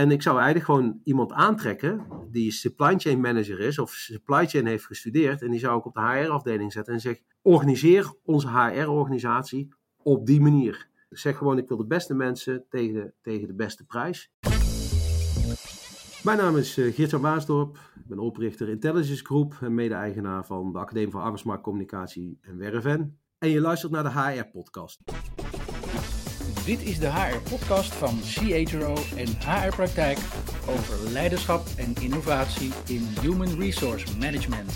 En ik zou eigenlijk gewoon iemand aantrekken die supply chain manager is of supply chain heeft gestudeerd. En die zou ik op de HR-afdeling zetten en zeg: organiseer onze HR-organisatie op die manier. Zeg gewoon: ik wil de beste mensen tegen, tegen de beste prijs. Mijn naam is uh, Geert-Jan Waasdorp. Ik ben oprichter Intelligence Group en mede-eigenaar van de Academie voor Arbeidsmarktcommunicatie en Werven. En je luistert naar de HR-podcast. Dit is de HR-podcast van CHRO en HR Praktijk over leiderschap en innovatie in Human Resource Management.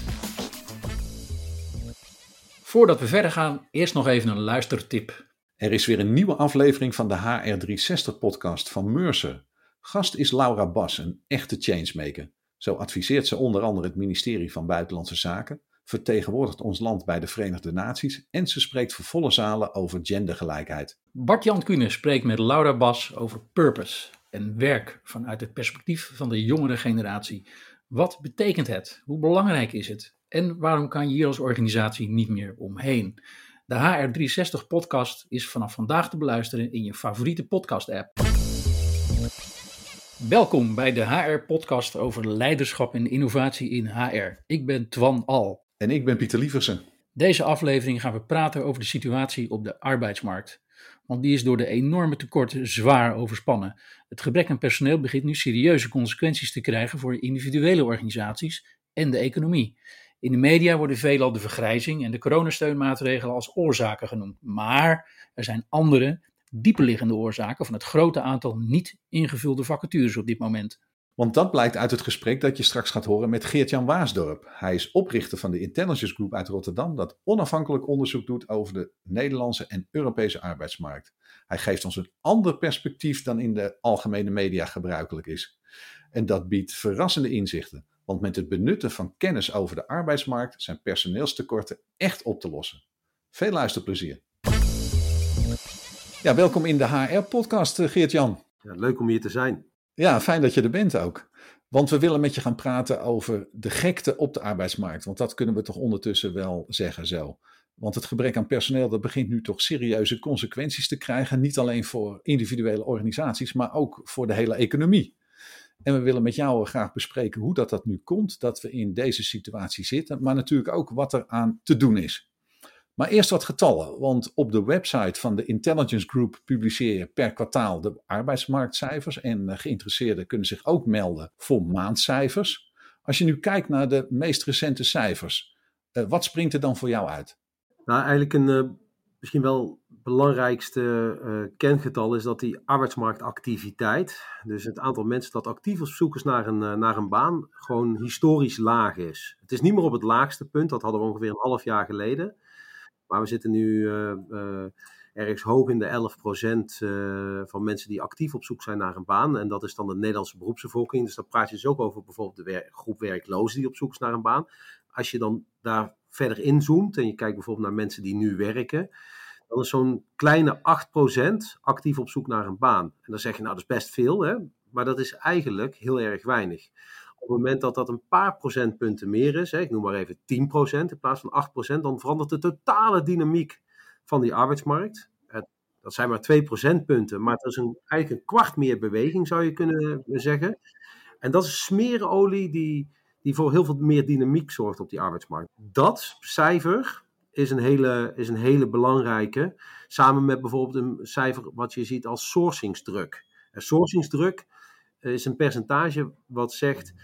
Voordat we verder gaan, eerst nog even een luistertip. Er is weer een nieuwe aflevering van de HR360-podcast van Mercer. Gast is Laura Bas, een echte changemaker. Zo adviseert ze onder andere het ministerie van Buitenlandse Zaken, vertegenwoordigt ons land bij de Verenigde Naties en ze spreekt voor volle zalen over gendergelijkheid. Bart-Jan Kuhne spreekt met Laura Bas over purpose en werk vanuit het perspectief van de jongere generatie. Wat betekent het? Hoe belangrijk is het? En waarom kan je hier als organisatie niet meer omheen? De HR360-podcast is vanaf vandaag te beluisteren in je favoriete podcast-app. Welkom bij de HR-podcast over leiderschap en innovatie in HR. Ik ben Twan Al. En ik ben Pieter Lieversen. Deze aflevering gaan we praten over de situatie op de arbeidsmarkt. Want die is door de enorme tekorten zwaar overspannen. Het gebrek aan personeel begint nu serieuze consequenties te krijgen voor individuele organisaties en de economie. In de media worden veelal de vergrijzing en de coronasteunmaatregelen als oorzaken genoemd. Maar er zijn andere, dieperliggende oorzaken van het grote aantal niet ingevulde vacatures op dit moment. Want dat blijkt uit het gesprek dat je straks gaat horen met Geert-Jan Waasdorp. Hij is oprichter van de Intelligence Group uit Rotterdam, dat onafhankelijk onderzoek doet over de Nederlandse en Europese arbeidsmarkt. Hij geeft ons een ander perspectief dan in de algemene media gebruikelijk is. En dat biedt verrassende inzichten, want met het benutten van kennis over de arbeidsmarkt zijn personeelstekorten echt op te lossen. Veel luisterplezier. Ja, welkom in de HR-podcast, eh, Geert-Jan. Ja, leuk om hier te zijn. Ja, fijn dat je er bent ook. Want we willen met je gaan praten over de gekte op de arbeidsmarkt. Want dat kunnen we toch ondertussen wel zeggen zo. Want het gebrek aan personeel, dat begint nu toch serieuze consequenties te krijgen. Niet alleen voor individuele organisaties, maar ook voor de hele economie. En we willen met jou graag bespreken hoe dat, dat nu komt, dat we in deze situatie zitten. Maar natuurlijk ook wat er aan te doen is. Maar eerst wat getallen, want op de website van de Intelligence Group publiceer je per kwartaal de arbeidsmarktcijfers en eh, geïnteresseerden kunnen zich ook melden voor maandcijfers. Als je nu kijkt naar de meest recente cijfers, eh, wat springt er dan voor jou uit? Nou, eigenlijk een uh, misschien wel belangrijkste kengetal is dat die arbeidsmarktactiviteit, dus het aantal mensen dat actief op zoek is naar een, naar een baan, gewoon historisch laag is. Het is niet meer op het laagste punt, dat hadden we ongeveer een half jaar geleden. Maar we zitten nu uh, uh, ergens hoog in de 11% uh, van mensen die actief op zoek zijn naar een baan. En dat is dan de Nederlandse beroepsbevolking. Dus dan praat je dus ook over bijvoorbeeld de groep werklozen die op zoek is naar een baan. Als je dan daar verder inzoomt en je kijkt bijvoorbeeld naar mensen die nu werken, dan is zo'n kleine 8% actief op zoek naar een baan. En dan zeg je, nou dat is best veel, hè? maar dat is eigenlijk heel erg weinig. Op het moment dat dat een paar procentpunten meer is, hè, ik noem maar even 10% in plaats van 8%, dan verandert de totale dynamiek van die arbeidsmarkt. Dat zijn maar 2 procentpunten, maar het is een, eigenlijk een kwart meer beweging, zou je kunnen zeggen. En dat is smerenolie die, die voor heel veel meer dynamiek zorgt op die arbeidsmarkt. Dat cijfer is een hele, is een hele belangrijke, samen met bijvoorbeeld een cijfer wat je ziet als sourcingsdruk. En sourcingsdruk is een percentage wat zegt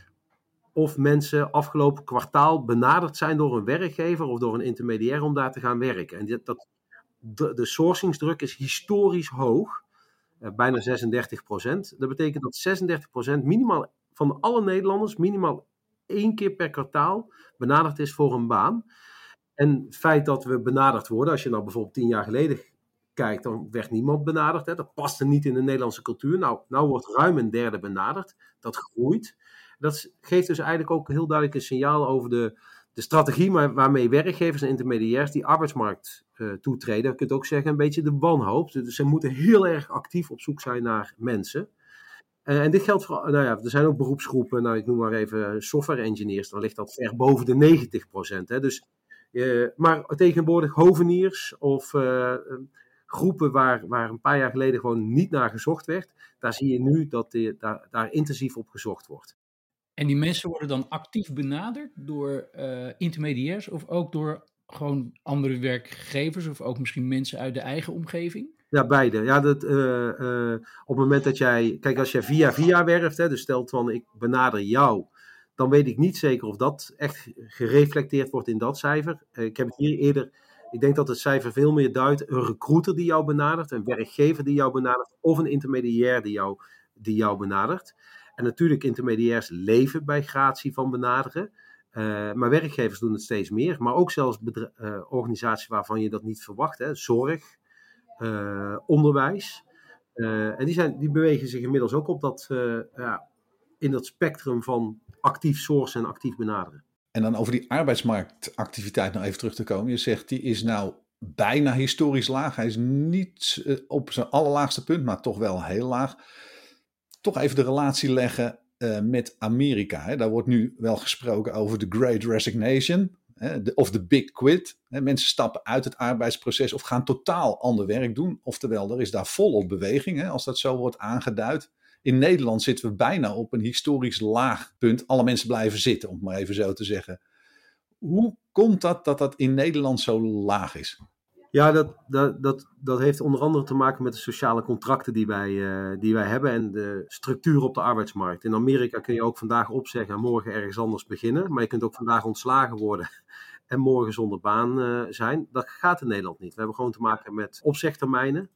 of mensen afgelopen kwartaal benaderd zijn door een werkgever of door een intermediair om daar te gaan werken. En dat, de, de sourcingsdruk is historisch hoog, eh, bijna 36 procent. Dat betekent dat 36 procent minimaal van alle Nederlanders minimaal één keer per kwartaal benaderd is voor een baan. En het feit dat we benaderd worden, als je nou bijvoorbeeld tien jaar geleden kijkt, dan werd niemand benaderd. Hè? Dat paste niet in de Nederlandse cultuur. Nou, nou wordt ruim een derde benaderd. Dat groeit. Dat geeft dus eigenlijk ook heel duidelijk een signaal over de, de strategie waarmee werkgevers en intermediairs die arbeidsmarkt uh, toetreden. Je kunt ook zeggen een beetje de wanhoop. Dus ze moeten heel erg actief op zoek zijn naar mensen. Uh, en dit geldt voor, nou ja, er zijn ook beroepsgroepen, nou ik noem maar even software engineers, dan ligt dat ver boven de 90 procent. Dus, uh, maar tegenwoordig hoveniers of groepen waar, waar een paar jaar geleden gewoon niet naar gezocht werd, daar zie je nu dat daar, daar intensief op gezocht wordt. En die mensen worden dan actief benaderd door uh, intermediairs of ook door gewoon andere werkgevers of ook misschien mensen uit de eigen omgeving? Ja, beide. Ja, dat, uh, uh, op het moment dat jij, kijk, als jij via via werft, hè, dus stelt van ik benader jou, dan weet ik niet zeker of dat echt gereflecteerd wordt in dat cijfer. ik heb het hier eerder ik denk dat het cijfer veel meer duidt een recruiter die jou benadert, een werkgever die jou benadert of een intermediair die jou, die jou benadert. En natuurlijk, intermediairs leven bij gratie van benaderen. Uh, maar werkgevers doen het steeds meer. Maar ook zelfs uh, organisaties waarvan je dat niet verwacht. Hè. Zorg, uh, onderwijs. en die, zijn, die bewegen zich inmiddels ook op dat, ja, in dat spectrum van actief sourcen en actief benaderen. En dan over die arbeidsmarktactiviteit nog even terug te komen. Je zegt die is nou bijna historisch laag. Hij is niet eh, op zijn allerlaagste punt, maar toch wel heel laag. Toch even de relatie leggen uh, met Amerika. Hè. Daar wordt nu wel gesproken over de Great Resignation. Hè, de, of de Big Quit. Hè. Mensen stappen uit het arbeidsproces of gaan totaal ander werk doen. Oftewel, er is daar volop beweging, als dat zo wordt aangeduid. In Nederland zitten we bijna op een historisch laag punt. Alle mensen blijven zitten, om het maar even zo te zeggen. Hoe komt dat dat dat in Nederland zo laag is? Ja, dat, dat, dat, dat heeft onder andere te maken met de sociale contracten die wij, uh, die wij hebben en de structuur op de arbeidsmarkt. In Amerika kun je ook vandaag opzeggen en morgen ergens anders beginnen. Maar je kunt ook vandaag ontslagen worden en morgen zonder baan uh, zijn. Dat gaat in Nederland niet. We hebben gewoon te maken met opzegtermijnen.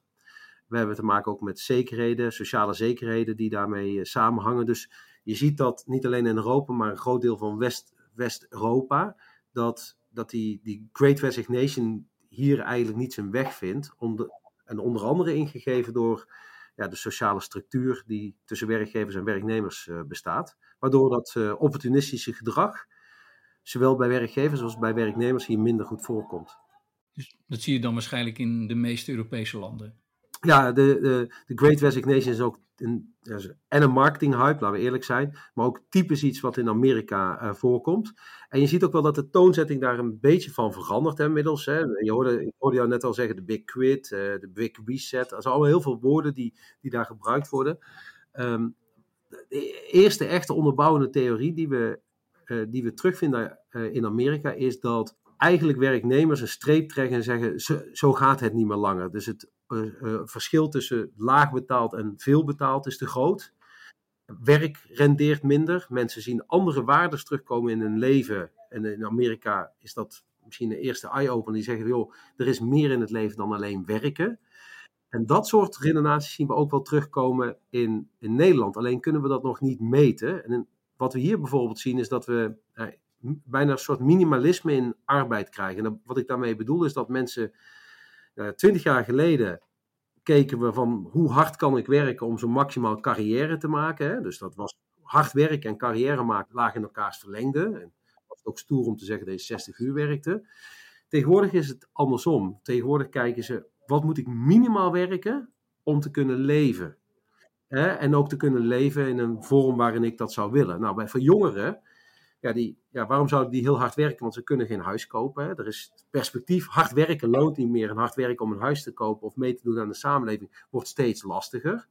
We hebben te maken ook met zekerheden, sociale zekerheden die daarmee eh, samenhangen. Dus je ziet dat niet alleen in Europa, maar een groot deel van West, West-Europa, dat, dat die, die Great Resignation hier eigenlijk niet zijn weg vindt. en onder andere ingegeven door ja, de sociale structuur die tussen werkgevers en werknemers uh, bestaat. Waardoor dat uh, opportunistische gedrag, zowel bij werkgevers als bij werknemers, hier minder goed voorkomt. Dus dat zie je dan waarschijnlijk in de meeste Europese landen? Ja, de, de, de Great Resignation is ook een, en een marketing hype, laten we eerlijk zijn, maar ook typisch iets wat in Amerika uh, voorkomt. En je ziet ook wel dat de toonzetting daar een beetje van verandert inmiddels. Hè. Je hoorde, ik hoorde jou net al zeggen, de Big Quit, uh, de Big Reset. Dat zijn allemaal heel veel woorden die, die daar gebruikt worden. Um, de eerste echte onderbouwende theorie die we, uh, die we terugvinden in Amerika is dat eigenlijk werknemers een streep trekken en zeggen: zo, gaat het niet meer langer. Dus het uh, verschil tussen laag betaald en veel betaald is te groot. Werk rendeert minder. Mensen zien andere waarden terugkomen in hun leven. En in Amerika is dat misschien de eerste eye-opener. Die zeggen: joh, er is meer in het leven dan alleen werken. En dat soort redenaties zien we ook wel terugkomen in, in Nederland. Alleen kunnen we dat nog niet meten. En wat we hier bijvoorbeeld zien is dat we eh, bijna een soort minimalisme in arbeid krijgen. En wat ik daarmee bedoel is dat mensen twintig jaar geleden keken we van hoe hard kan ik werken om zo maximaal carrière te maken. Hè? Dus dat was hard werken en carrière maken lagen in elkaars verlengde. En was ook stoer om te zeggen dat je 60 uur werkte. Tegenwoordig is het andersom. Tegenwoordig kijken ze, wat moet ik minimaal werken om te kunnen leven? Hè? En ook te kunnen leven in een vorm waarin ik dat zou willen. Nou, bij, voor jongeren ja, die, ja, waarom zouden die heel hard werken? Want ze kunnen geen huis kopen. Er is perspectief. Hard werken loont niet meer. En hard werken om een huis te kopen of mee te doen aan de samenleving wordt steeds lastiger.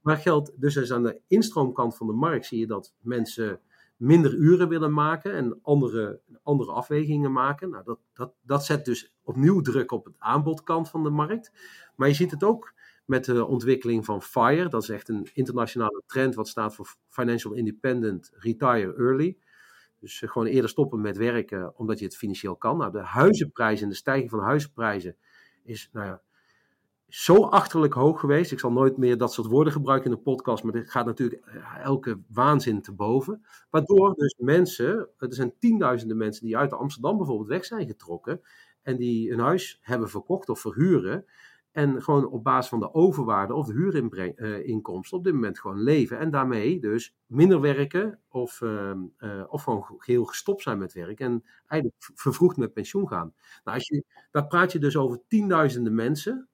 Maar geldt dus eens aan de instroomkant van de markt zie je dat mensen minder uren willen maken en andere, andere afwegingen maken. Nou, dat, dat, dat zet dus opnieuw druk op het aanbodkant van de markt. Maar je ziet het ook met de ontwikkeling van FIRE. Dat is echt een internationale trend wat staat voor Financial Independent Retire Early. Dus eh, gewoon eerder stoppen met werken omdat je het financieel kan. Nou, de huizenprijzen en de stijging van huizenprijzen is nou ja, zo achterlijk hoog geweest. Ik zal nooit meer dat soort woorden gebruiken in de podcast, maar dit gaat natuurlijk eh, elke waanzin te boven. Waardoor dus mensen, er zijn tienduizenden mensen die uit Amsterdam bijvoorbeeld weg zijn getrokken en die een huis hebben verkocht of verhuren. En gewoon op basis van de overwaarde of de huurinkomsten op dit moment gewoon leven. En daarmee dus minder werken of, uh, uh, of gewoon geheel gestopt zijn met werk. En eigenlijk vervroegd met pensioen gaan. Nou, als je, daar praat je dus over tienduizenden mensen.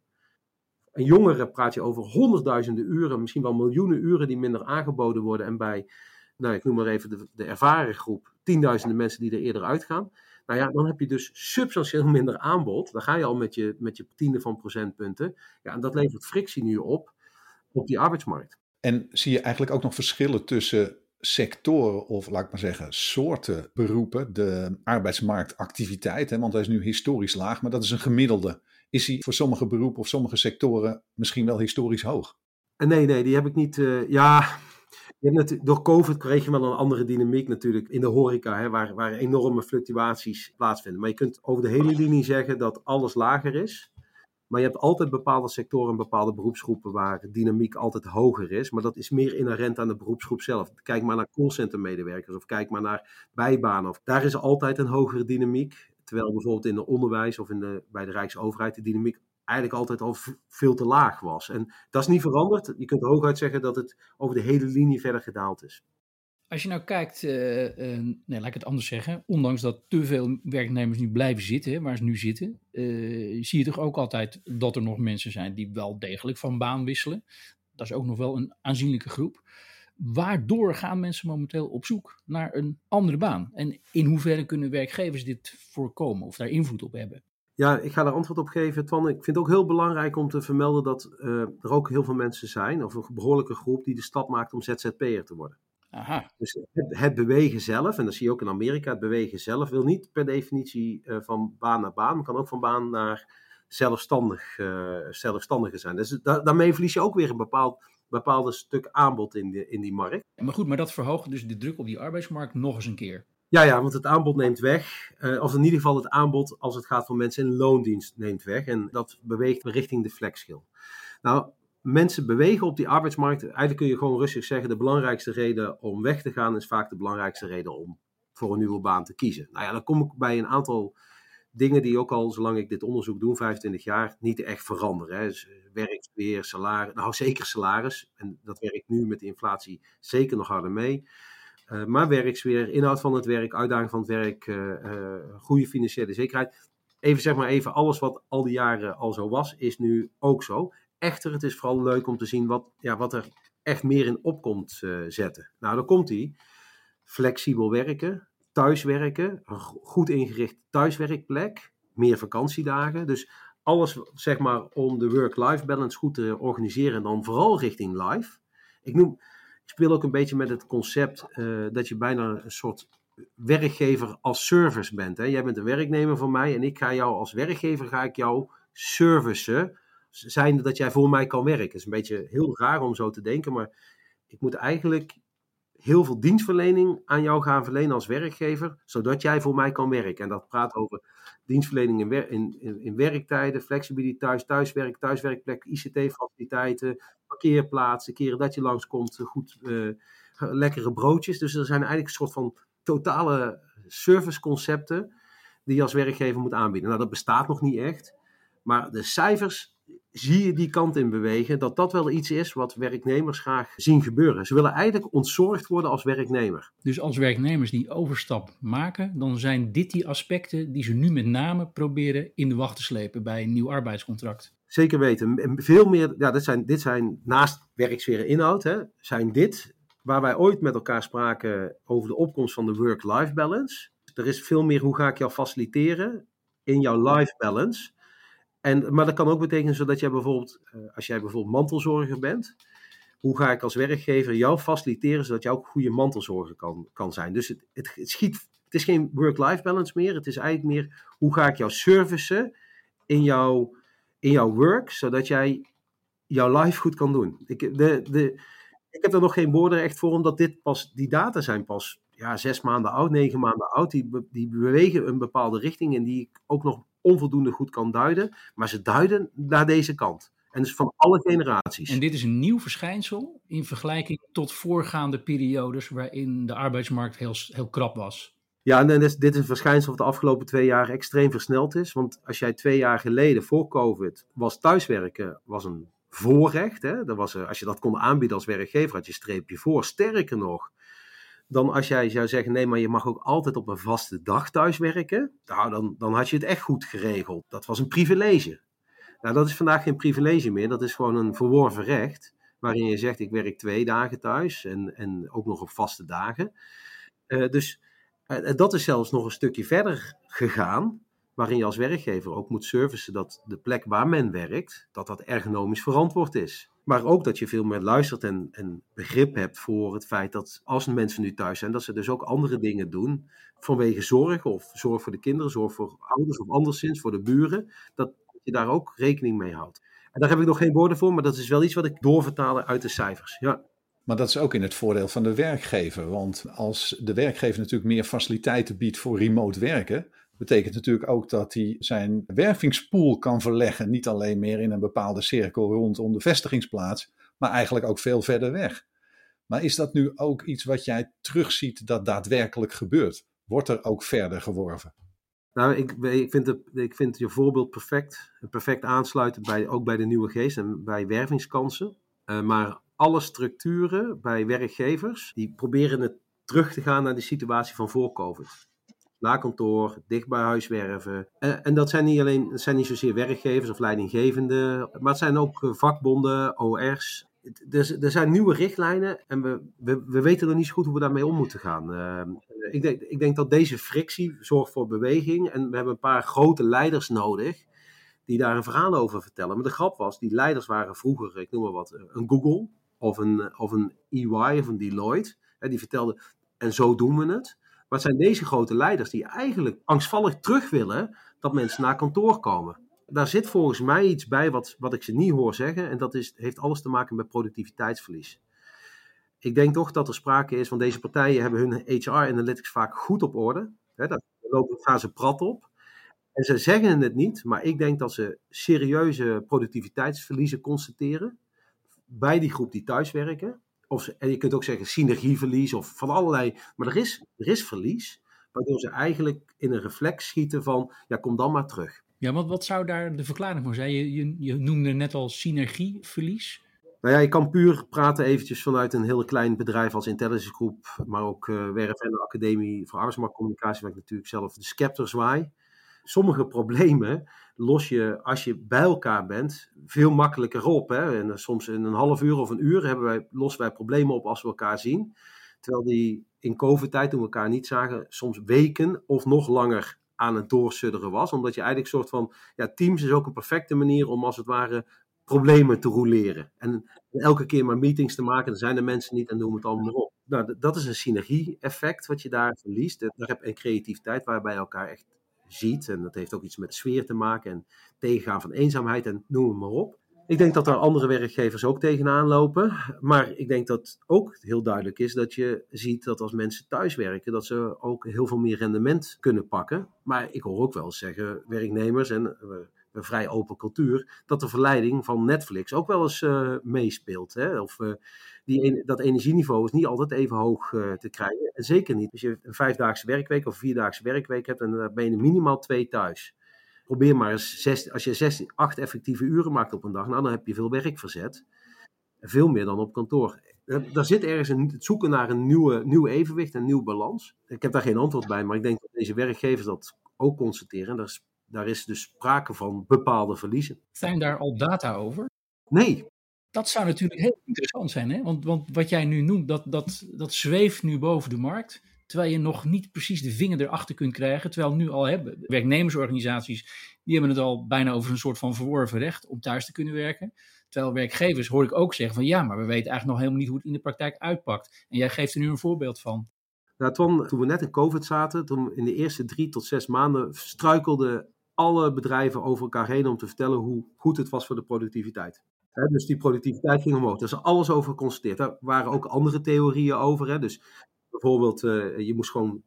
En jongeren praat je over honderdduizenden uren, misschien wel miljoenen uren die minder aangeboden worden. En bij, nou ik noem maar even de, de ervaren groep, tienduizenden mensen die er eerder uitgaan. Nou ja, dan heb je dus substantieel minder aanbod. Dan ga je al met je, met je tiende van procentpunten. Ja, en dat levert frictie nu op op die arbeidsmarkt. En zie je eigenlijk ook nog verschillen tussen sectoren of laat ik maar zeggen soorten beroepen, de arbeidsmarktactiviteit, hè, want hij is nu historisch laag, maar dat is een gemiddelde. Is hij voor sommige beroepen of sommige sectoren misschien wel historisch hoog? Nee, nee, die heb ik niet. Uh, ja, door COVID kreeg je wel een andere dynamiek natuurlijk in de horeca, hè, waar, enorme fluctuaties plaatsvinden. Maar je kunt over de hele linie zeggen dat alles lager is. Maar je hebt altijd bepaalde sectoren en bepaalde beroepsgroepen waar dynamiek altijd hoger is. Maar dat is meer inherent aan de beroepsgroep zelf. Kijk maar naar callcentermedewerkers of kijk maar naar bijbanen. Of, daar is altijd een hogere dynamiek. Terwijl bijvoorbeeld in het onderwijs of in de, bij de Rijksoverheid de dynamiek eigenlijk altijd al veel te laag was. En dat is niet veranderd. Je kunt hooguit zeggen dat het over de hele linie verder gedaald is. Als je nou kijkt, uh, nee, laat ik het anders zeggen. Ondanks dat te veel werknemers nu blijven zitten, waar ze nu zitten, uh, zie je toch ook altijd dat er nog mensen zijn die wel degelijk van baan wisselen. Dat is ook nog wel een aanzienlijke groep. Waardoor gaan mensen momenteel op zoek naar een andere baan? En in hoeverre kunnen werkgevers dit voorkomen of daar invloed op hebben? Ja, ik ga daar antwoord op geven. Twan, ik vind het ook heel belangrijk om te vermelden dat uh, er ook heel veel mensen zijn, of een behoorlijke groep, die de stap maakt om ZZP'er te worden. Aha. Dus het, het, bewegen zelf, en dat zie je ook in Amerika, het bewegen zelf wil niet per definitie uh, van baan naar baan, maar kan ook van baan naar zelfstandig, uh, zelfstandige zijn. Dus da daarmee verlies je ook weer een bepaald, bepaalde stuk aanbod in, de, in die markt. Maar goed, maar dat verhoogt dus de druk op die arbeidsmarkt nog eens een keer. Ja, ja, want het aanbod neemt weg. Uh, of in ieder geval het aanbod als het gaat van mensen in loondienst neemt weg. En dat beweegt richting de flexschil. Nou, mensen bewegen op die arbeidsmarkt. Eigenlijk kun je gewoon rustig zeggen: de belangrijkste reden om weg te gaan is vaak de belangrijkste reden om voor een nieuwe baan te kiezen. Nou ja, dan kom ik bij een aantal dingen die ook al, zolang ik dit onderzoek doe, 25 jaar, niet echt veranderen. Hè. Dus werksfeer, salaris, nou zeker salaris. En dat werkt nu met de inflatie zeker nog harder mee. Uh, maar werksfeer, inhoud van het werk, uitdaging van het werk, uh, uh, goede financiële zekerheid. Even zeg maar even, alles wat al die jaren al zo was, is nu ook zo. Echter, het is vooral leuk om te zien wat, ja, wat er echt meer in op komt zetten. Nou, dan komt hij. Flexibel werken, thuiswerken, goed ingericht thuiswerkplek, meer vakantiedagen. Dus alles zeg maar om de work-life balance goed te organiseren en dan vooral richting live. Ik noem, speel ook een beetje met het concept uh, dat je bijna een soort werkgever als service bent. Hè? Jij bent een werknemer van mij en ik ga jou als werkgever ga ik jou servicen. Zijnde dat jij voor mij kan werken. Het is een beetje heel raar om zo te denken, maar ik moet eigenlijk heel veel dienstverlening aan jou gaan verlenen als werkgever, zodat jij voor mij kan werken. En dat praat over dienstverlening in, in, in, in werktijden, flexibiliteit, thuiswerk, thuiswerkplek, ICT-faciliteiten, parkeerplaatsen, keren dat je langskomt, goed, uh, lekkere broodjes. Dus er zijn eigenlijk een soort van totale serviceconcepten die je als werkgever moet aanbieden. Nou, dat bestaat nog niet echt, maar de cijfers zie je die kant in bewegen, dat dat wel iets is wat werknemers graag zien gebeuren. Ze willen eigenlijk ontzorgd worden als werknemer. Dus als werknemers die overstap maken, dan zijn dit die aspecten die ze nu met name proberen in de wacht te slepen bij een nieuw arbeidscontract. Zeker weten. Veel meer, ja, dit zijn, dit zijn naast werksfeer inhoud, hè, zijn dit waar wij ooit met elkaar spraken over de opkomst van de work-life balance. Er is veel meer hoe ga ik jou faciliteren in jouw life balance. En, maar dat kan ook betekenen zodat jij bijvoorbeeld, eh, als jij bijvoorbeeld mantelzorger bent, hoe ga ik als werkgever jou faciliteren zodat jij ook goede mantelzorger kan, kan zijn. Dus het, het, het schiet, het is geen work-life balance meer, het is eigenlijk meer hoe ga ik jou servicen in jouw, in jouw work, zodat jij jouw life goed kan doen. Ik, de, de, ik heb er nog geen woorden echt voor, omdat dit pas, die data zijn pas ja, zes maanden oud, negen maanden oud. Die, die bewegen een bepaalde richting en die ik ook nog onvoldoende goed kan duiden. Maar ze duiden naar deze kant. En dus van alle generaties. En dit is een nieuw verschijnsel in vergelijking tot voorgaande periodes waarin de arbeidsmarkt heel, heel krap was. Ja, en dit is een verschijnsel dat de afgelopen twee jaar extreem versneld is. Want als jij twee jaar geleden, voor COVID, was thuiswerken was een voorrecht. Hè? Dat was, als je dat kon aanbieden als werkgever, had je streepje voor. Sterker nog, dan als jij zou zeggen: nee, maar je mag ook altijd op een vaste dag thuiswerken. Nou, dan, dan had je het echt goed geregeld. Dat was een privilege. Nou, dat is vandaag geen privilege meer. Dat is gewoon een verworven recht. Waarin je zegt: ik werk twee dagen thuis en, en ook nog op vaste dagen. Uh, dus En dat is zelfs nog een stukje verder gegaan, waarin je als werkgever ook moet servicen dat de plek waar men werkt, dat dat ergonomisch verantwoord is. Maar ook dat je veel meer luistert en, en begrip hebt voor het feit dat als mensen nu thuis zijn, dat ze dus ook andere dingen doen vanwege zorg of zorg voor de kinderen, zorg voor ouders of anderszins voor de buren, dat je daar ook rekening mee houdt. En daar heb ik nog geen woorden voor, maar dat is wel iets wat ik doorvertalen uit de cijfers. Ja. Maar dat is ook in het voordeel van de werkgever. Want als de werkgever natuurlijk meer faciliteiten biedt voor remote werken, betekent natuurlijk ook dat hij zijn wervingspool kan verleggen. Niet alleen meer in een bepaalde cirkel rondom de vestigingsplaats, maar eigenlijk ook veel verder weg. Maar is dat nu ook iets wat jij terugziet dat daadwerkelijk gebeurt? Wordt er ook verder geworven? Nou, ik, ik, vind ik vind je voorbeeld perfect. Perfect aansluiten bij, ook bij de nieuwe geest en bij wervingskansen. Uh, maar alle structuren bij werkgevers, die proberen het terug te gaan naar de situatie van voor COVID. Kantoor, dicht bij huis werven. En, eh, dat zijn niet alleen, zijn niet zozeer werkgevers of leidinggevenden, maar het zijn ook eh, vakbonden, OR's. Er, zijn nieuwe richtlijnen en we, we, we weten nog niet zo goed hoe we daarmee om moeten gaan. Uh, ik, denk, ik denk dat deze frictie zorgt voor beweging en we hebben een paar grote leiders nodig die daar een verhaal over vertellen. Maar de grap was, die leiders waren vroeger, ik noem maar wat, een Google of een, of een EY of een Deloitte. Hè, die vertelden, en zo doen we het. Maar het zijn deze grote leiders die eigenlijk angstvallig terug willen dat mensen naar kantoor komen. Daar zit volgens mij iets bij wat, wat ik ze niet hoor zeggen. En dat is, heeft alles te maken met productiviteitsverlies. Ik denk toch dat er sprake is van deze partijen hebben hun HR analytics vaak goed op orde. Hè, daar lopen, gaan ze prat op. En ze zeggen het niet, maar ik denk dat ze serieuze productiviteitsverliezen constateren bij die groep die thuiswerken. Of, en je kunt ook zeggen synergieverlies of van allerlei. Maar er is, er is verlies, waardoor ze eigenlijk in een reflex schieten van, ja, kom dan maar terug. Ja, want wat zou daar de verklaring voor zijn? Je, je, je noemde net al synergieverlies. Nou ja, je kan puur praten eventjes vanuit een heel klein bedrijf als Intelligence Group, maar ook uh, Werf en de Academie voor Arbeidsmarktcommunicatie, waar ik natuurlijk zelf de scepter zwaai sommige problemen los je als je bij elkaar bent veel makkelijker op. Hè? En soms in een half uur of een uur hebben wij, lossen wij problemen op als we elkaar zien. Terwijl die in COVID-tijd, toen we elkaar niet zagen, soms weken of nog langer aan het doorsudderen was. Omdat je eigenlijk soort van, ja, Teams is ook een perfecte manier om als het ware problemen te roleren. En elke keer maar meetings te maken, dan zijn er mensen niet en doen we het allemaal op. Nou, dat is een synergie-effect wat je daar verliest. Daar heb je creativiteit waarbij elkaar echt ziet. En dat heeft ook iets met sfeer te maken en tegengaan van eenzaamheid en noem het maar op. Ik denk dat er andere werkgevers ook tegenaan lopen. Maar ik denk dat ook heel duidelijk is dat je ziet dat als mensen thuiswerken, dat ze ook heel veel meer rendement kunnen pakken. Maar ik hoor ook wel zeggen, werknemers en een vrij open cultuur, dat de verleiding van Netflix ook wel eens uh, meespeelt. Hè? Of uh, die, dat energieniveau is niet altijd even hoog uh, te krijgen. En zeker niet als je een vijfdaagse werkweek of vierdaagse werkweek hebt en dan ben je minimaal twee thuis. Probeer maar eens, zes, als je zes, acht effectieve uren maakt op een dag, nou, dan heb je veel werk verzet. Veel meer dan op kantoor. Daar zit ergens een, het zoeken naar een nieuwe, nieuw evenwicht, een nieuw balans. Ik heb daar geen antwoord bij, maar ik denk dat deze werkgevers dat ook constateren. Daar daar is dus sprake van bepaalde verliezen. Zijn daar al data over? Nee. Dat zou natuurlijk heel interessant zijn, hè? Want, want wat jij nu noemt, dat, dat, dat zweeft nu boven de markt. Terwijl je nog niet precies de vinger erachter kunt krijgen. Terwijl nu al hebben werknemersorganisaties, die hebben het al bijna over een soort van verworven recht om thuis te kunnen werken. Terwijl werkgevers hoor ik ook zeggen van ja, maar we weten eigenlijk nog helemaal niet hoe het in de praktijk uitpakt. En jij geeft er nu een voorbeeld van. Nou, Ton, toen we net in COVID zaten, toen in de eerste drie tot zes maanden struikelde alle bedrijven over elkaar heen om te vertellen hoe goed het was voor de productiviteit. Dus die productiviteit ging omhoog. Daar is alles over geconstateerd. Daar waren ook andere theorieën over. Hè. Dus bijvoorbeeld, uh, je moest gewoon.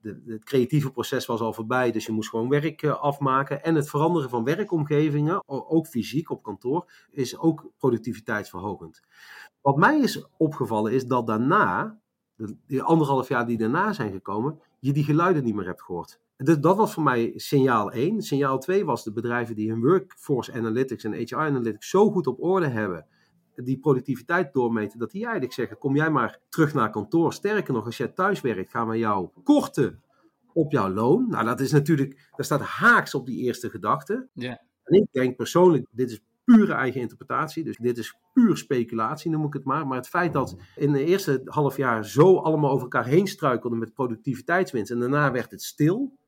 De, het creatieve proces was al voorbij, dus je moest gewoon werk uh, afmaken. En het veranderen van werkomgevingen, ook fysiek op kantoor, is ook productiviteitsverhogend. Wat mij is opgevallen is dat daarna, de, die anderhalf jaar die daarna zijn gekomen, je die geluiden niet meer hebt gehoord. Dus dat was voor mij signaal 1. Signaal 2 was de bedrijven die hun workforce analytics en HR analytics zo goed op orde hebben, die productiviteit doormeten, dat die eigenlijk zeggen: kom jij maar terug naar kantoor. Sterker nog, als jij thuis werkt, gaan we jou korten op jouw loon. Nou, dat is natuurlijk, dat staat haaks op die eerste gedachte. Ja. En ik denk persoonlijk, dit is pure eigen interpretatie. Dus dit is puur speculatie, noem ik het maar. Maar het feit dat in de eerste half jaar zo allemaal over elkaar heen struikelden met productiviteitswinst en daarna werd het stil,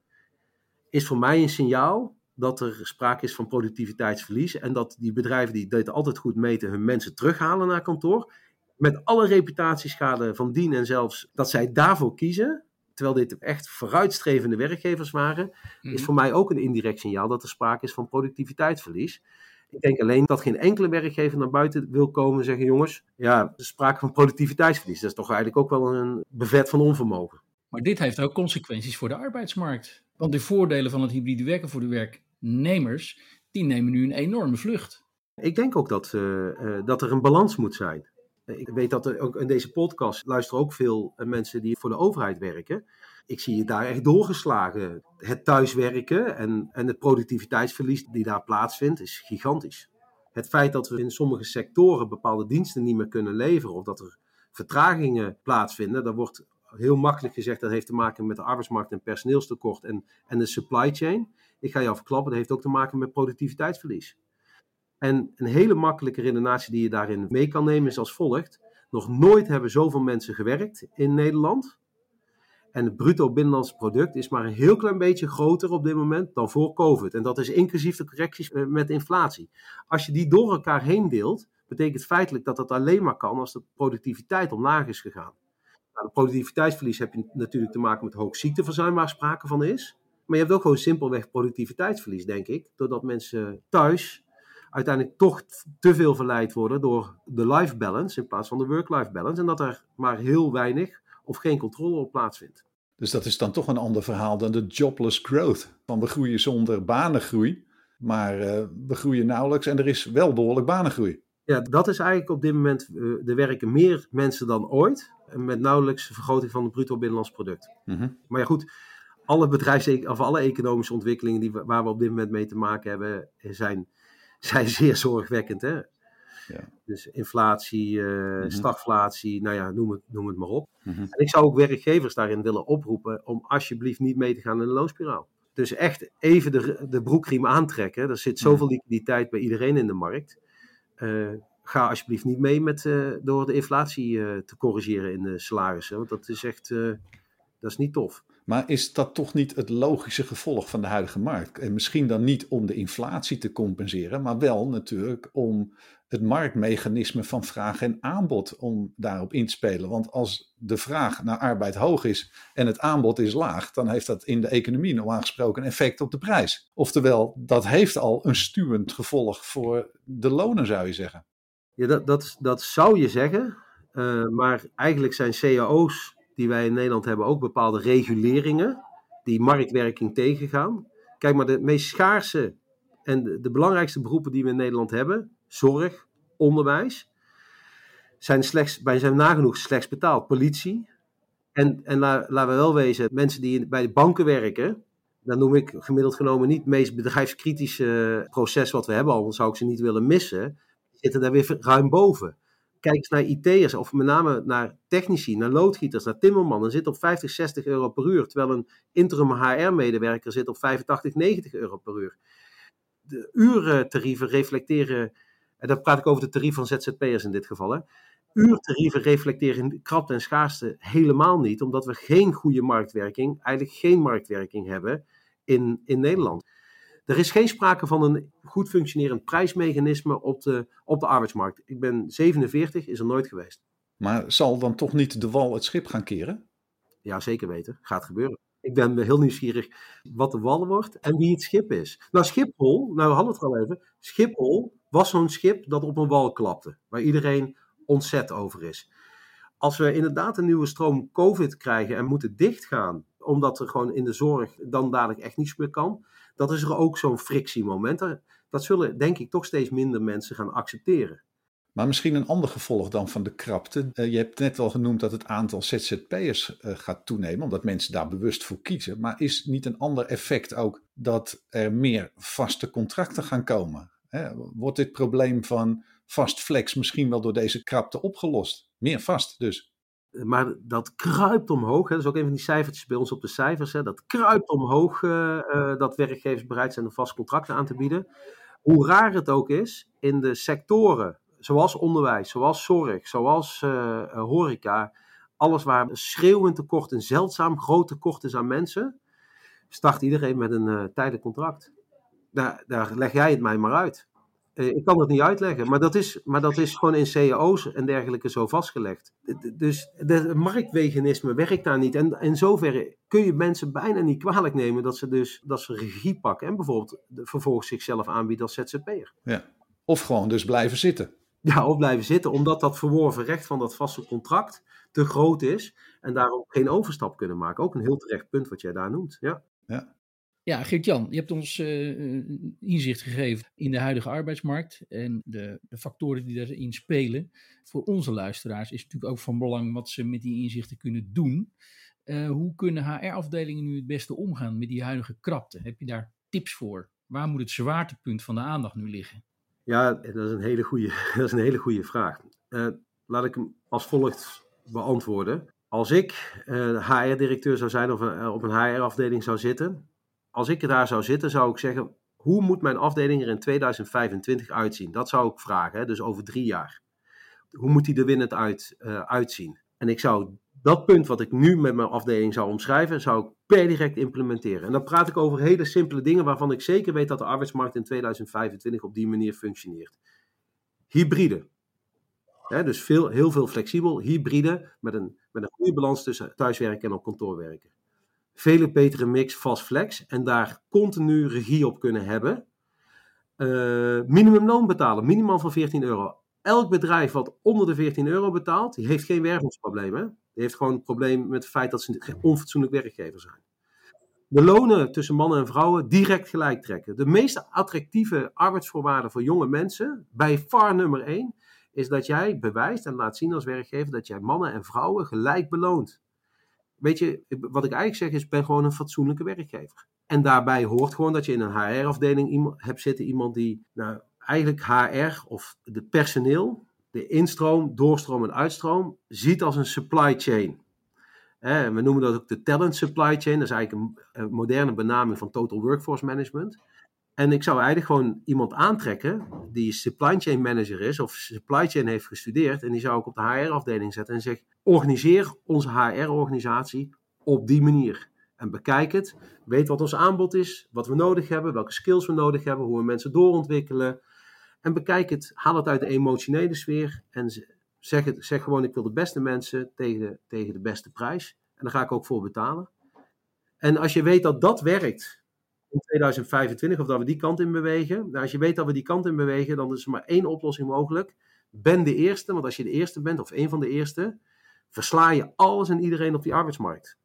is voor mij een signaal dat er sprake is van productiviteitsverlies en dat die bedrijven die dit altijd goed meten hun mensen terughalen naar kantoor. Met alle reputatieschade van dien en zelfs dat zij daarvoor kiezen, terwijl dit echt vooruitstrevende werkgevers waren, is Mhm. voor mij ook een indirect signaal dat er sprake is van productiviteitsverlies. Ik denk alleen dat geen enkele werkgever naar buiten wil komen en zeggen: jongens, ja, er sprake van productiviteitsverlies. Dat is toch eigenlijk ook wel een bevet van onvermogen. Maar dit heeft ook consequenties voor de arbeidsmarkt. Want de voordelen van het hybride werken voor de werknemers, die nemen nu een enorme vlucht. Ik denk ook dat, eh, eh, dat er een balans moet zijn. Ik weet dat er ook in deze podcast luisteren ook veel eh, mensen die voor de overheid werken. Ik zie het daar echt doorgeslagen. Het thuiswerken en, en het productiviteitsverlies die daar plaatsvindt, is gigantisch. Het feit dat we in sommige sectoren bepaalde diensten niet meer kunnen leveren of dat er vertragingen plaatsvinden, dat wordt heel makkelijk gezegd dat heeft te maken met de arbeidsmarkt en personeelstekort en, en de supply chain. Ik ga jou verklappen, dat heeft ook te maken met productiviteitsverlies. En een hele makkelijke redenatie die je daarin mee kan nemen is als volgt. Nog nooit hebben zoveel mensen gewerkt in Nederland. En het bruto binnenlands product is maar een heel klein beetje groter op dit moment dan voor COVID. En dat is inclusief de correcties eh, met inflatie. Als je die door elkaar heen deelt, betekent feitelijk dat dat alleen maar kan als de productiviteit omlaag is gegaan. Nou, de productiviteitsverlies heb je natuurlijk te maken met hoog ziekteverzuim waar sprake van is. Maar je hebt ook gewoon simpelweg productiviteitsverlies, denk ik. Doordat mensen thuis uiteindelijk toch te veel verleid worden door de life balance in plaats van de work-life balance. En dat er maar heel weinig of geen controle op plaatsvindt. Dus dat is dan toch een ander verhaal dan de jobless growth. Van we groeien zonder banengroei, maar uh, we groeien nauwelijks en er is wel behoorlijk banengroei. Ja, dat is eigenlijk op dit moment, uh, er werken meer mensen dan ooit. Met nauwelijks vergroting van het bruto binnenlands product. Mm -hmm. Maar ja goed, alle bedrijfs- of alle economische ontwikkelingen die waar we op dit moment mee te maken hebben, zijn, zijn zeer zorgwekkend. Hè? Ja. Dus inflatie, uh, Mhm. mm -hmm. stagflatie, nou ja, noem het, noem het maar op. Mm -hmm. En ik zou ook werkgevers daarin willen oproepen om alsjeblieft niet mee te gaan in de loonspiraal. Dus echt even de, de broekriem aantrekken. Er zit zoveel liquiditeit bij iedereen in de markt. Uh, ga alsjeblieft niet mee met, uh, door de inflatie uh, te corrigeren in de salarissen. Want dat is echt, dat is niet tof. Maar is dat toch niet het logische gevolg van de huidige markt? En misschien dan niet om de inflatie te compenseren, maar wel natuurlijk om het marktmechanisme van vraag en aanbod om daarop in te spelen. Want als de vraag naar arbeid hoog is en het aanbod is laag, dan heeft dat in de economie normaal gesproken een effect op de prijs. Oftewel, dat heeft al een stuwend gevolg voor de lonen, zou je zeggen. Ja, dat, dat, dat zou je zeggen, uh, maar eigenlijk zijn cao's die wij in Nederland hebben ook bepaalde reguleringen die marktwerking tegengaan. Kijk maar, de meest schaarse en de belangrijkste beroepen die we in Nederland hebben, zorg, onderwijs, zijn, slechts, bij zijn nagenoeg slechts betaald. Politie. En, en la, laten we wel wezen, mensen die bij de banken werken, dan noem ik gemiddeld genomen niet het meest bedrijfskritische proces wat we hebben, anders zou ik ze niet willen missen, zitten daar weer ruim boven. Kijk eens naar IT'ers, of met name naar technici, naar loodgieters, naar timmermannen. zit op 50, 60 euro per uur. Terwijl een interim HR-medewerker zit op 85, 90 euro per uur. De uurtarieven reflecteren, en dan praat ik over de tarief van ZZP'ers in dit geval. Hè. Uurtarieven reflecteren krapte en schaarste helemaal niet, omdat we geen goede marktwerking, eigenlijk geen marktwerking hebben in, in Nederland. Er is geen sprake van een goed functionerend prijsmechanisme op de, op de arbeidsmarkt. Ik ben 47, is er nooit geweest. Maar zal dan toch niet de wal het schip gaan keren? Ja, zeker weten. Gaat gebeuren. Ik ben heel nieuwsgierig wat de wal wordt en wie het schip is. Nou, Schiphol, nou we hadden het al even. Schiphol was zo'n schip dat op een wal klapte. Waar iedereen ontzet over is. Als we inderdaad een nieuwe stroom COVID krijgen en moeten dichtgaan, omdat er gewoon in de zorg dan dadelijk echt niets meer kan, dat is er ook zo'n frictiemoment. Dat zullen denk ik toch steeds minder mensen gaan accepteren. Maar misschien een ander gevolg dan van de krapte. Uh, je hebt net al genoemd dat het aantal ZZP'ers uh, gaat toenemen, omdat mensen daar bewust voor kiezen. Maar is niet een ander effect ook dat er meer vaste contracten gaan komen? Wordt dit probleem van vast flex misschien wel door deze krapte opgelost? Meer vast dus. Maar dat kruipt omhoog. Hè. Dat is ook een van die cijfertjes bij ons op de cijfers. Hè. Dat kruipt omhoog uh, uh, dat werkgevers bereid zijn om vast contracten aan te bieden. hoe raar het ook is, in de sectoren, zoals onderwijs, zoals zorg, zoals uh, horeca, alles waar schreeuwend tekort, een zeldzaam groot tekort is aan mensen, start iedereen met een uh, tijdelijk contract. Daar, daar leg jij het mij maar uit. Uh, ik kan het niet uitleggen, maar dat, is, maar dat is gewoon in cao's en dergelijke zo vastgelegd. Dus de marktweganisme werkt daar niet. En in zoverre kun je mensen bijna niet kwalijk nemen dat ze dus dat ze regie pakken en bijvoorbeeld vervolgens zichzelf aanbieden als ZZP'er. Ja. Of gewoon dus blijven zitten. Ja, of blijven zitten, omdat dat verworven recht van dat vaste contract te groot is en daarom geen overstap kunnen maken. Ook een heel terecht punt wat jij daar noemt. Ja, ja. Ja Geert-Jan, je hebt ons uh, inzicht gegeven in de huidige arbeidsmarkt en de, de, factoren die daarin spelen. Voor onze luisteraars is het natuurlijk ook van belang wat ze met die inzichten kunnen doen. Uh, hoe kunnen HR-afdelingen nu het beste omgaan met die huidige krapte? Heb je daar tips voor? Waar moet het zwaartepunt van de aandacht nu liggen? Ja, dat is een hele goede, dat is een hele goede vraag. Laat ik hem als volgt beantwoorden. Als ik HR-directeur zou zijn of op een HR-afdeling zou zitten, als ik daar zou zitten, zou ik zeggen: hoe moet mijn afdeling er in 2025 uitzien? Dat zou ik vragen, hè? dus over drie jaar. Hoe moet die er winnend uit, uitzien? En ik zou dat punt wat ik nu met mijn afdeling zou omschrijven, zou ik per direct implementeren. En dan praat ik over hele simpele dingen waarvan ik zeker weet dat de arbeidsmarkt in 2025 op die manier functioneert. Hybride. dus veel, heel veel flexibel, hybride, met een, met een goede balans tussen thuiswerken en op kantoor werken. Vele betere mix fast flex en daar continu regie op kunnen hebben. Uh, minimumloon betalen, minimaal van 14 euro. Elk bedrijf wat onder de 14 euro betaalt, die heeft geen wervingsprobleem. Die heeft gewoon het probleem met het feit dat ze onfatsoenlijk werkgever zijn. De lonen tussen mannen en vrouwen direct gelijk trekken. De meest attractieve arbeidsvoorwaarden voor jonge mensen, bij far nummer 1, is dat jij bewijst en laat zien als werkgever dat jij mannen en vrouwen gelijk beloont. Weet je, wat ik eigenlijk zeg is, ben gewoon een fatsoenlijke werkgever. En daarbij hoort gewoon dat je in een HR-afdeling hebt zitten iemand die, nou, eigenlijk HR of de personeel, de instroom, doorstroom en uitstroom ziet als een supply chain. we noemen dat ook de talent supply chain. Dat is eigenlijk een, moderne benaming van total workforce management. En ik zou eigenlijk gewoon iemand aantrekken die supply chain manager is of supply chain heeft gestudeerd. En die zou ik op de HR-afdeling zetten en zeg: organiseer onze HR-organisatie op die manier. En bekijk het. Weet wat ons aanbod is, wat we nodig hebben, welke skills we nodig hebben, hoe we mensen doorontwikkelen. En bekijk het, haal het uit de emotionele sfeer en zeg, het, zeg gewoon: ik wil de beste mensen tegen tegen de beste prijs. En daar ga ik ook voor betalen. En als je weet dat dat werkt in 2025, of dat we die kant in bewegen. Nou, als je weet dat we die kant in bewegen, dan is er maar één oplossing mogelijk. Ben de eerste, want als je de eerste bent, of een van de eerste, versla je alles en iedereen op die arbeidsmarkt.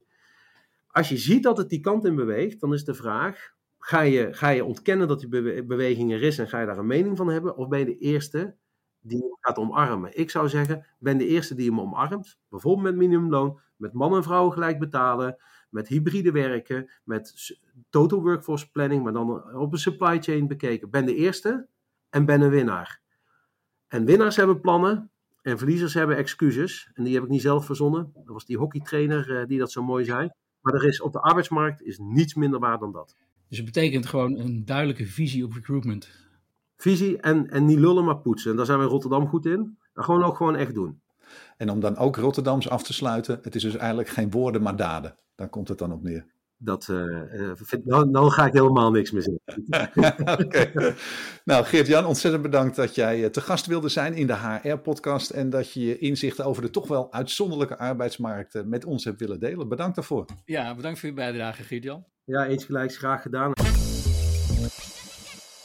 Als je ziet dat het die kant in beweegt, dan is de vraag: Ga je, ga je ontkennen dat die beweging er is en ga je daar een mening van hebben? Of ben je de eerste die hem gaat omarmen? Ik zou zeggen, ben de eerste die hem omarmt. Bijvoorbeeld met minimumloon, met mannen en vrouwen gelijk betalen, met hybride werken, met total workforce planning, maar dan op een supply chain bekeken. Ben de eerste en ben een winnaar. En winnaars hebben plannen en verliezers hebben excuses. En die heb ik niet zelf verzonnen. Dat was die hockeytrainer uh, die dat zo mooi zei. Maar er is op de arbeidsmarkt is niets minder waar dan dat. Dus het betekent gewoon een duidelijke visie op recruitment. Visie en, en niet lullen, maar poetsen. En daar zijn we in Rotterdam goed in. Maar gewoon ook gewoon echt doen. En om dan ook Rotterdams af te sluiten, het is dus eigenlijk geen woorden, maar daden. Daar komt het dan op neer. Dat, uh, vind, nou, nou, ga ik helemaal niks meer zien. okay. Nou, Geert-Jan, ontzettend bedankt dat jij te gast wilde zijn in de HR-podcast. En dat je je inzichten over de toch wel uitzonderlijke arbeidsmarkt met ons hebt willen delen. Bedankt daarvoor. Ja, bedankt voor je bijdrage, Geert-Jan. Ja, eens gelijk, graag gedaan.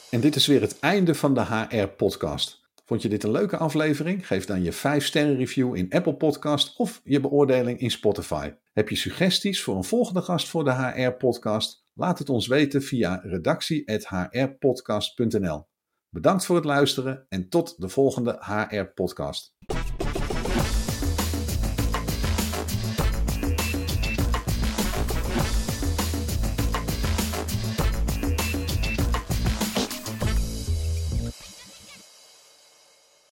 En dit is weer het einde van de HR-podcast. Vond je dit een leuke aflevering? Geef dan je 5-sterren review in Apple Podcast of je beoordeling in Spotify. Heb je suggesties voor een volgende gast voor de HR-podcast? Laat het ons weten via redactie.hrpodcast.nl. Bedankt voor het luisteren en tot de volgende HR-podcast.